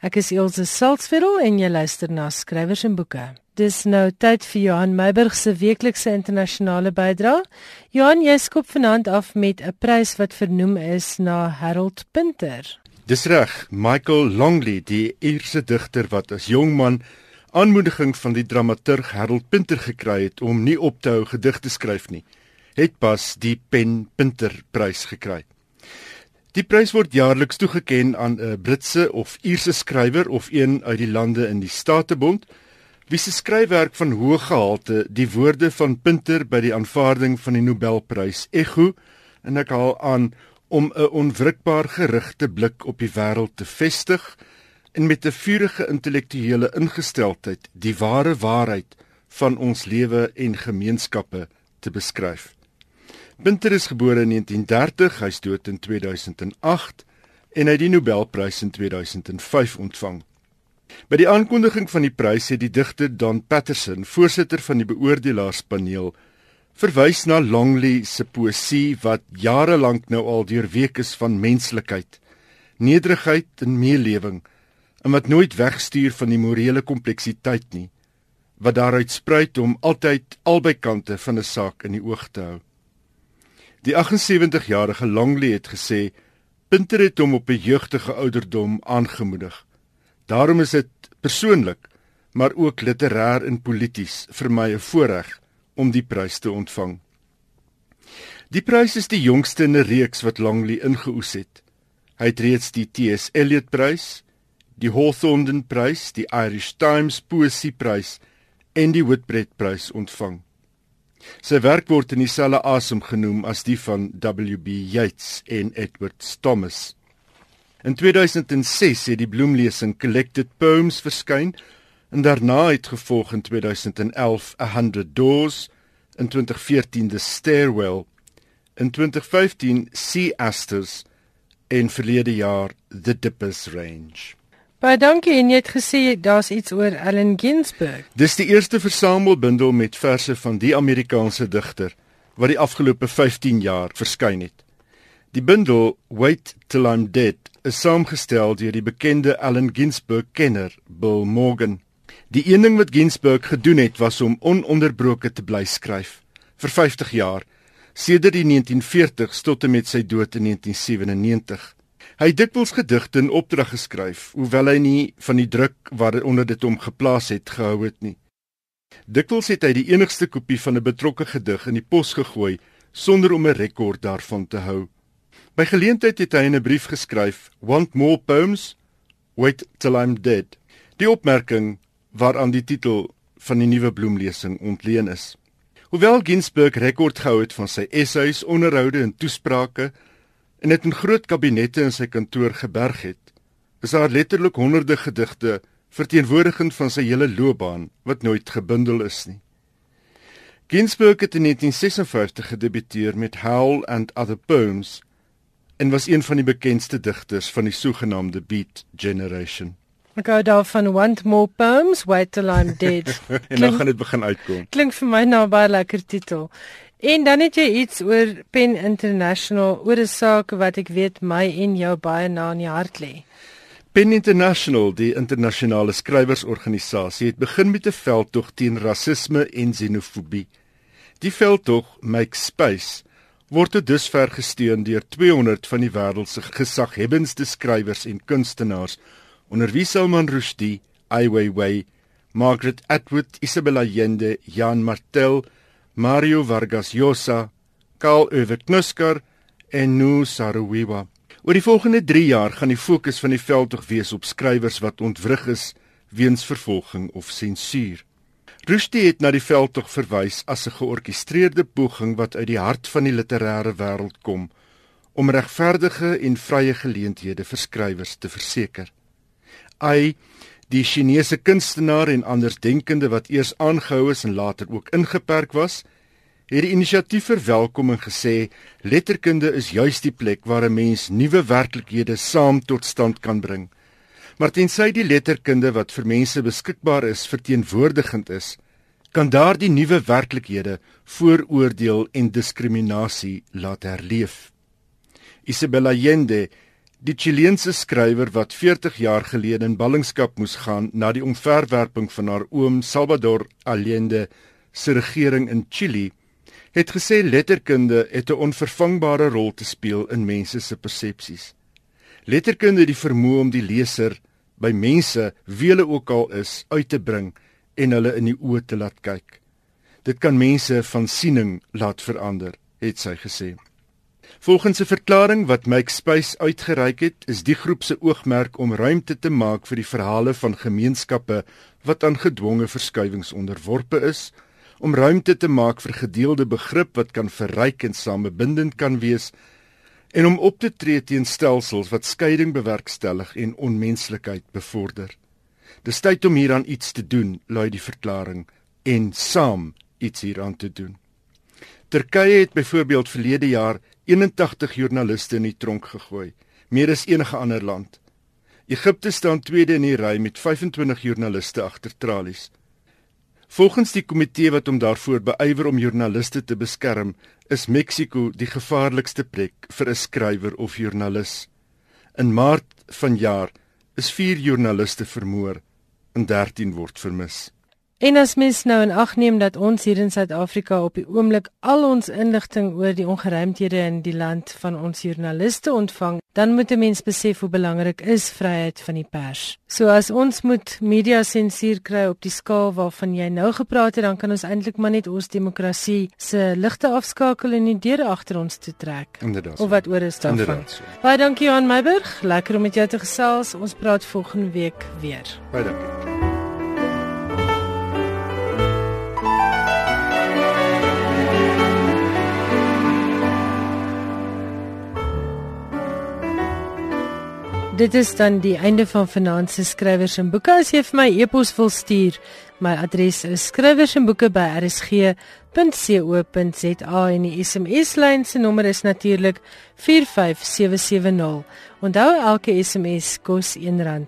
Ek is Elsje Salzveld en jy luister na skrywers en boeke. Dis nou tyd vir Johan Meiburg se weeklikse internasionale bydrae. Johan, jy skop vanaand af met 'n prys wat vernoem is na Harold Pinter. Dis reg, Michael Longley, die Ierse digter wat as jong man aanmoediging van die dramaturg Harold Pinter gekry het om nie op te hou gedigte skryf nie, het pas die Pen Pinter prys gekry. Die prys word jaarliks toegekend aan 'n Britse of Ierse skrywer of een uit die lande in die Statebond wie se skryfwerk van hoë gehalte die woorde van Pinter by die aanvaarding van die Nobelprys ego en ek haal aan om 'n onwrikbaar gerigte blik op die wêreld te vestig en met 'n vurige intellektuele ingesteldheid die ware waarheid van ons lewe en gemeenskappe te beskryf. Pinter is gebore in 1930, hy's dood in 2008 en hy het die Nobelprys in 2005 ontvang. By die aankondiging van die prys het die digter Don Patterson, voorsitter van die beoordelaarspaneel, verwys na Longley se poësie wat jare lank nou al deurweek is van menslikheid, nederigheid en meelewing en wat nooit wegstuur van die morele kompleksiteit nie wat daaruit spruit om altyd albei kante van 'n saak in die oog te hou. Die 78-jarige Longley het gesê Pinter het hom op 'n jeugtige ouderdom aangemoedig. Daarom is dit persoonlik, maar ook literêr en polities vir my 'n voorreg om die prys te ontvang. Die prys is die jongste in 'n reeks wat Longley ingeoes het. Hy het reeds die T.S. Eliot Prys, die Hawthornden Prys, die Irish Times Poesieprys en die Whitbread Prys ontvang. Sy werk word in dieselfde asem genoem as die van W.B. Yeats en Edward Thomas. In 2006 het die bloemlesing Collected Poems verskyn en daarna het gevolg in 2011 A Hundred Doors, in 2014 The Stairwell, in 2015 Sea Asters en verlede jaar The Dippers Range. Baie dankie en jy het gesê daar's iets oor Allen Ginsberg. Dis die eerste versamelbundel met verse van die Amerikaanse digter wat die afgelope 15 jaar verskyn het. Die bundel Wait Till I'm Dead is saamgestel deur die bekende Allen Ginsberg kenner Bill Morgan. Die een ding wat Ginsberg gedoen het was om ononderbroke te bly skryf vir 50 jaar sedert die 1940s tot en met sy dood in 1997. Hy het dikwels gedigte in opdrag geskryf, hoewel hy nie van die druk waaronder dit hom geplaas het gehou het nie. Dikwels het hy die enigste kopie van 'n betrokke gedig in die pos gegooi sonder om 'n rekord daarvan te hou. By geleentheid het hy 'n brief geskryf: "Want more poems? Wait till I'm dead." Die opmerking waaraan die titel van die nuwe bloemlesing ontleen is. Hoewel Ginsberg rekord gehou het van sy essays, onderhoude en toesprake en dit in groot kabinette in sy kantoor geberg het, is daar letterlik honderde gedigte verteenwoordigend van sy hele loopbaan wat nooit gebundel is nie. Ginsberg het in 1956 gedebuteer met Howl and Other Poems en was een van die bekendste digters van die sogenaamde Beat Generation. Ek gou daarvan want more poems wait till I'm dead. en dan gaan dit begin uitkom. Klink vir my nou baie lekker titel. En dan het jy iets oor Pen International oor 'n saak wat ek weet my en jou baie na in die hart lê. Pen International, die internasionale skrywersorganisasie, het begin met 'n veldtog teen rasisme en xenofobie. Die veldtog Make Space word tot dusver gesteun deur 200 van die wêreld se gesaghebendste skrywers en kunstenaars onder wie Salman Rushdie, Ai Weiwei, Margaret Atwood, Isabella Allende, Jan Martel, Mario Vargas Llosa, Karl Ove Knuskar en Nu Saruwiwa. Oor die volgende 3 jaar gaan die fokus van die veldtog wees op skrywers wat ontwrig is weens vervolging of sensuur. Rushdie het na die veldtog verwys as 'n georkestreerde poging wat uit die hart van die literêre wêreld kom om regverdige en vrye geleenthede vir skrywers te verseker. Ai, die Chinese kunstenaar en andersdenkende wat eers aangehou is en later ook ingeperk was, het die inisiatief verwelkom en gesê letterkunde is juis die plek waar 'n mens nuwe werklikhede saam tot stand kan bring. Maar tensy die letterkunde wat vir mense beskikbaar is verteenwoordigend is, kan daardie nuwe werklikhede vooroordeel en diskriminasie laat herleef. Isabella Allende Die Chileense skrywer wat 40 jaar gelede in ballingskap moes gaan na die omverwerping van haar oom Salvador Allende se regering in Chili, het gesê letterkunde het 'n onvervangbare rol te speel in mense se persepsies. Letterkunde het die vermoë om die leser by mense, wie hulle ook al is, uit te bring en hulle in die oë te laat kyk. Dit kan mense van siening laat verander, het sy gesê. Volgens 'n verklaring wat Make Space uitgereik het, is die groep se oogmerk om ruimte te maak vir die verhale van gemeenskappe wat aan gedwonge verskywings onderworpe is, om ruimte te maak vir gedeelde begrip wat kan verryk en samebindend kan wees en om op te tree teen stelsels wat skeiding bewerkstellig en onmenslikheid bevorder. Dis tyd om hieraan iets te doen, lui die verklaring, en saam iets hieraan te doen. Turkye het byvoorbeeld verlede jaar 81 joernaliste in die tronk gegooi, meer as enige ander land. Egipte staan tweede in die ry met 25 joernaliste agter tralies. Volgens die komitee wat hom daarvoor beywer om joernaliste te beskerm, is Mexiko die gevaarlikste plek vir 'n skrywer of joernalis. In Maart vanjaar is 4 joernaliste vermoor en 13 word vermis. En as mens nou in ag neem dat ons hier in Suid-Afrika op die oomblik al ons inligting oor die ongeruimthede in die land van ons joernaliste ontvang, dan moet 'n mens besef hoe belangrik is vryheid van die pers. So as ons moet media sensuur kry op die skaal waarvan jy nou gepraat het, dan kan ons eintlik maar net ons demokrasie se ligte afskakel en die deure agter ons toe trek. Inderdaad. Of wat oor is daarvan? Inderdaad. So. Baie dankie aan Meiburg. Lekker om met jou te gesels. Ons praat volgende week weer. Baie dankie. Dit is dan die einde van vanaand se skrywers en boeke. As jy vir my e-pos wil stuur, my adres is skrywersenboeke@rsg.co.za en die SMS-lyn se nommer is natuurlik 45770. Onthou elke SMS kos R1.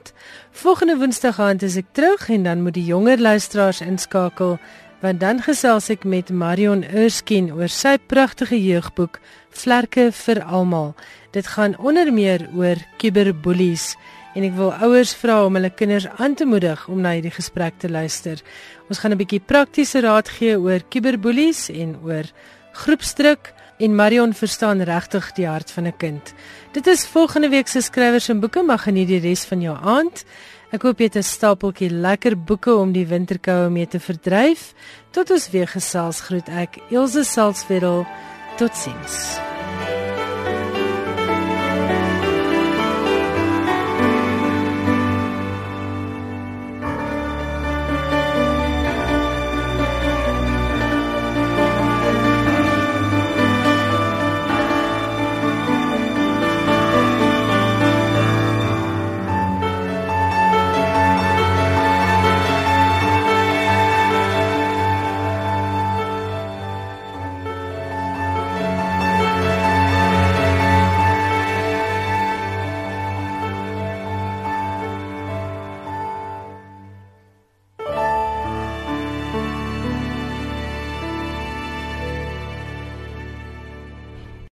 Volgende Woensdag aand is ek terug en dan moet die jonger luisteraars inskakel want dan gesels ek met Marion Erskine oor sy pragtige jeugboek Vlerke vir almal. Dit gaan onder meer oor kuberbullies en ek wil ouers vra om hulle kinders aan te moedig om na hierdie gesprek te luister. Ons gaan 'n bietjie praktiese raad gee oor kuberbullies en oor groepsdruk en Marion verstaan regtig die hart van 'n kind. Dit is volgende week se skrywers en boeke mag geniet die res van jou aand. Ek hoop jy het 'n stapeltjie lekker boeke om die winterkoue mee te verdryf. Tot ons weer gesels groet ek Elsje Salzwetel. Totsiens.